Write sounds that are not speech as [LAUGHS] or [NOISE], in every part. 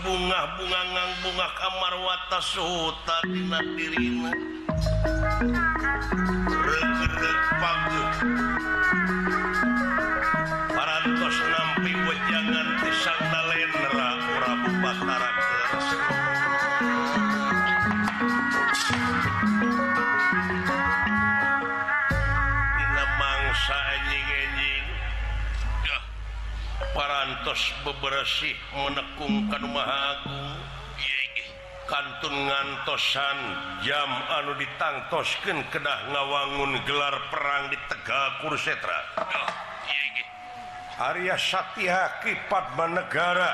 bungah-bungangan bunga kamar wattata dipirrina bersih menekumkan maku kantun ngantosan jam anu ditangtosken kedah ngawangun gelar perang di Te kursetra Aras Satihaki Pamaegara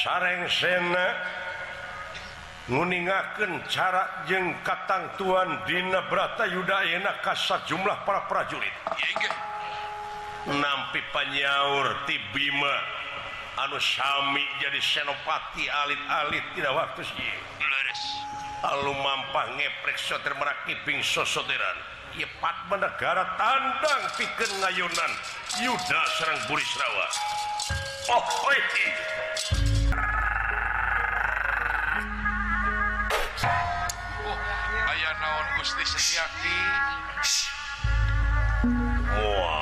sareng Sen guningken cara jengka tantan Di Brata Yuuda enak kasat jumlah para prajurit 6 pi Pannyaur tibima anus Syami jadi senopati alit-alit tidak waktu lalu manpang ngerek mekiping sosaudara hepat mengara tantdang pikir ngayunan Yuda seorang Burrisrawa Wow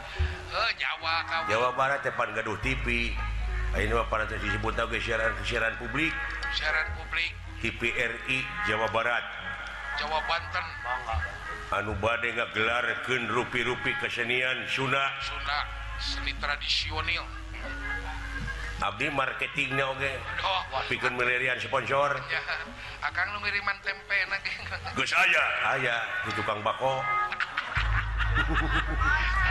Eh, wa Jawa Barat depan gaduh TVe ini disebutaran kesaran publik publik PRRI Jawa Barat Jawa Banten Anuba nggak gelar gen rui-rupi kesenian Sunnah tradisional tapi marketingnya Oke milrian sponsor akan mengiriman tempegue saya ayaah Jepang bako [LAUGHS]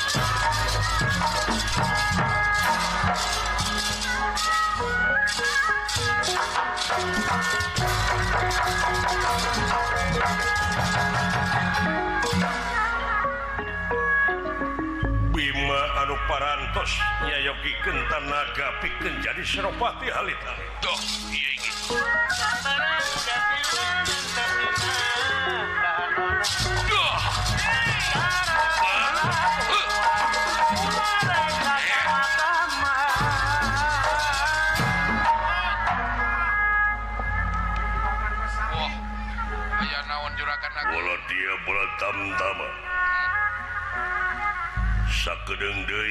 mau Wima anu parasnyayogi kentan naga pi menjadi seopati hali ta toh pertama sak De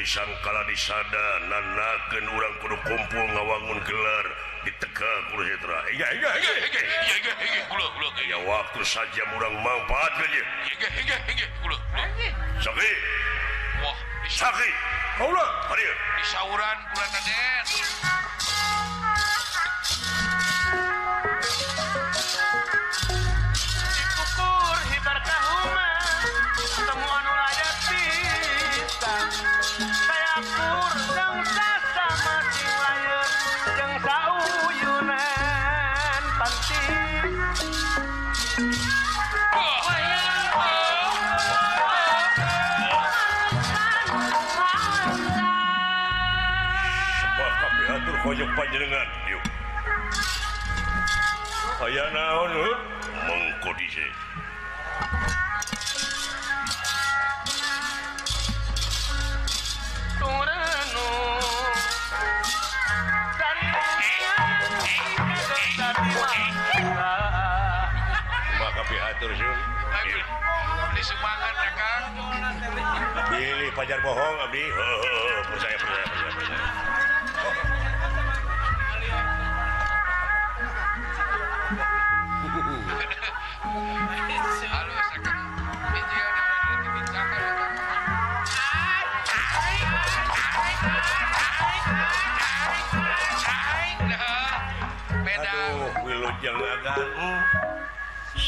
sangkala disada nana ke nurrang kuduk kumpul ngawangun gelar diteka ku hitra waktu saja kurang mau padanyauran Pan yuk mengkodisi tur pilih Pajar bohong saya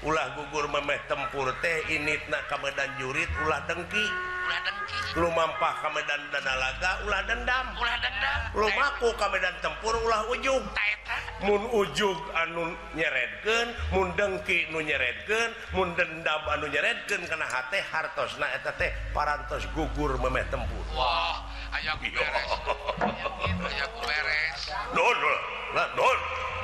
punya Ulah gugur meeh tempur teh iniitnak kamdan juit Ulah dengki lumpa kamdan dana laga Ulah dendam luku kamdan tempur ulah ug Mu ug anu nyeregen mund dengki nu nyeregen mund dendam anu nyeregen karena H hartos naT paratos gugur meeh tempurdol do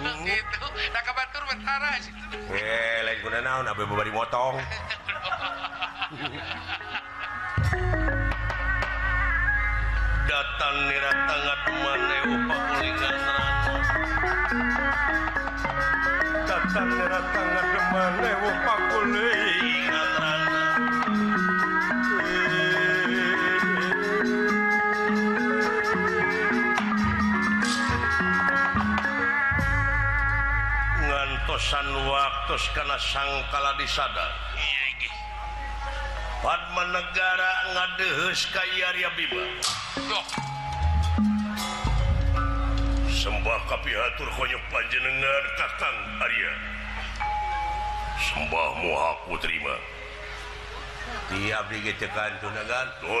Hmm. gitu nah eh lain guna naon abe bebari motong datang nira tengah teman eupa kulingan datang nira tengah teman eupa kulingan waktu karena sangkala disada Paegara ngade kayya Bi sembah piaturkhook Panjenengar kataya sembahmu aku terima ti kan gangal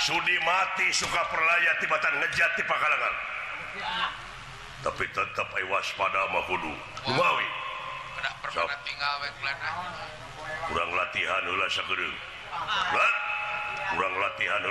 Sudi mati suka perlayatibaatan Nejati Pakalangan tapi tetapwapadawi kurang latihan U kurang latihan U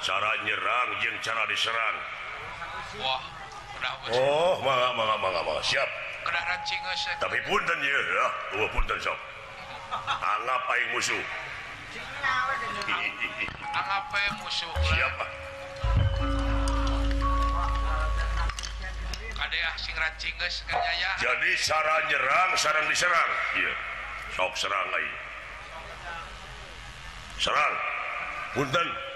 cara nyerang yang eh, diserang tapiapasuh jadisnyerangsrang diserangrang punnten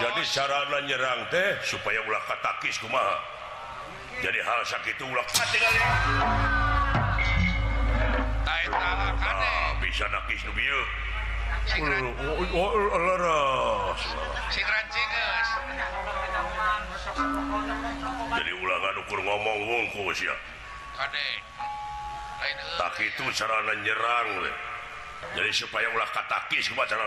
jadi sarana nyerang tehh supaya ulah kata takis cumma jadi hal sakit ah, ah, oh, oh, oh, jadi ulangan ukur ngomong eh. tak itu sarananyerang jadi supaya ulah katais cara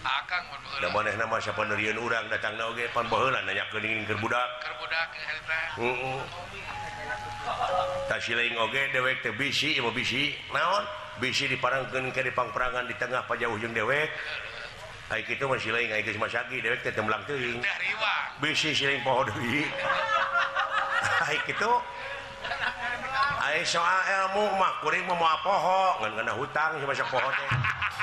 punya maneh nama sa panurrian urang datang nage panmbahlan naing terbudak Ta sige dewek tei ibu bisi naon bisi diparangken ke dipangperangan di tengah pajak ujung dewek Hai kita masihkilang bisi somaking mamaaf pohokngan ngana hutang poho.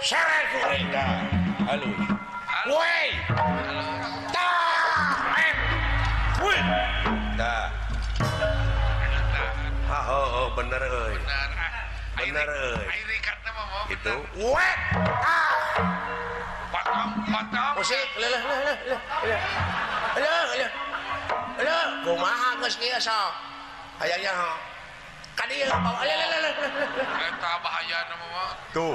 punya Hal ha bener eh. ah, eh. itunya ah. oh, tuh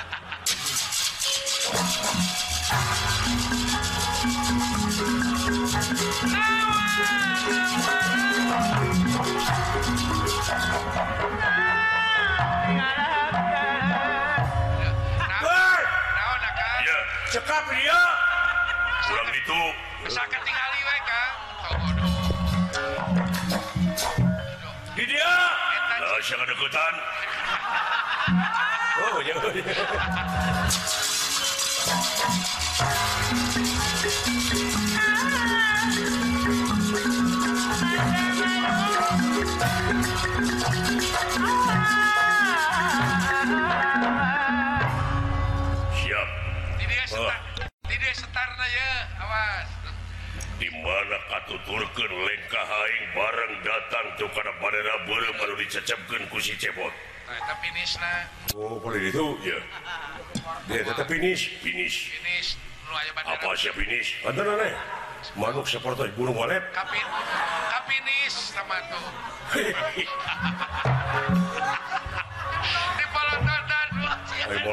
hu oh, ken lekah barang datang tuh karena baru dicecapkan kusi cepot tetap finishkh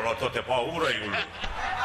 sepertiung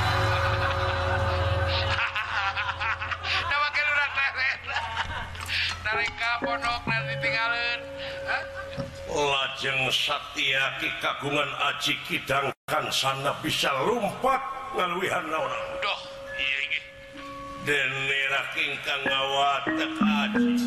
yang Saia dikagungan Ajiki sedang sana bisa lumpak melalui dan merakingkanwaji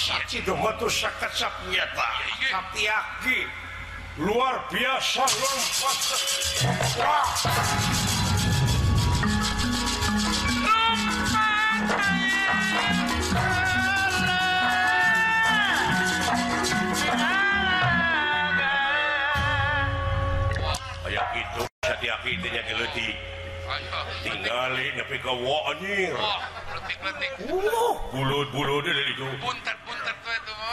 saksi dong itu Dongoto sekat tapi Satyaki luar biasa lompat wah Tidaknya geluti tinggalin tapi kau anjir letik-letik bulut bulut itu buntet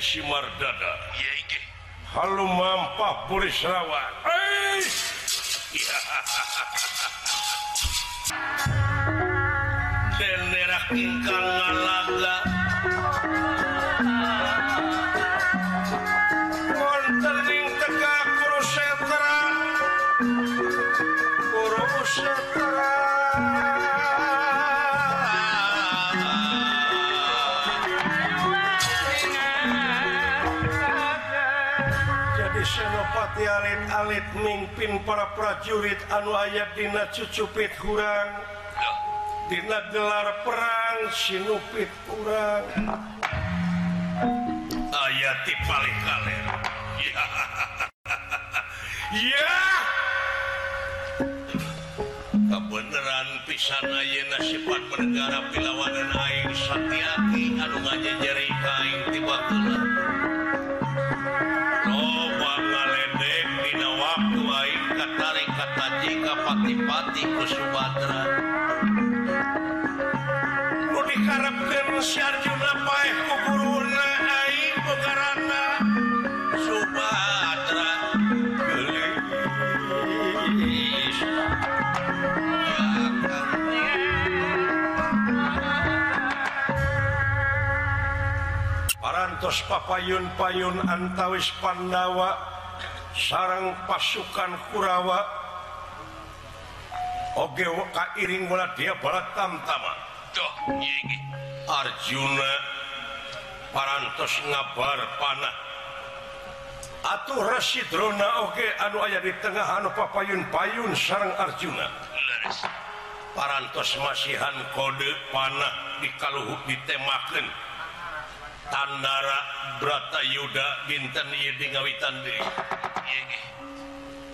shimar dada Hal manmpa purisrawanikanlala it anwayat Dina cucupit kurang Dina gelar perang Sinupit kurang aya di paling kebenan pisana Yena sifat berdengara pilawanan airing Saiaki anunganya nyeri kain titiba Sumatera diharapkan si jumlah baik peguru petera paras papayun payun antawis Pandawa sarang pasukan Hurawak Ka iring dia Arjuna paras ngabar pan Atuh Ray Rona Oke Aduh aya di tengahan lupa payun payyun sarang Arjuna paras masihan kode pan di kaluh dimaklin tandara berata Yuda bin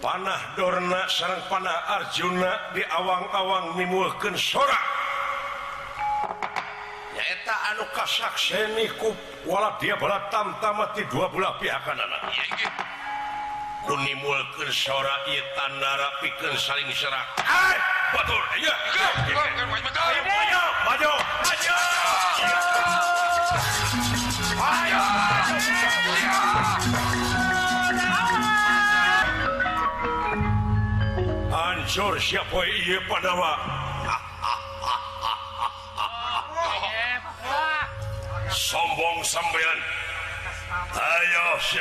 panah Dona seorangrang panah Arjuna di awang-awang Niulken soraknyata anu kas wa dia bala tamta mati dualah pihakan pi saling sombong sampeyan Aayo sia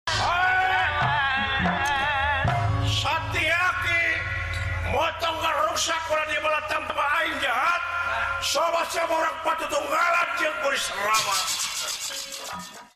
Tam sobat patgalalat yang kuri ra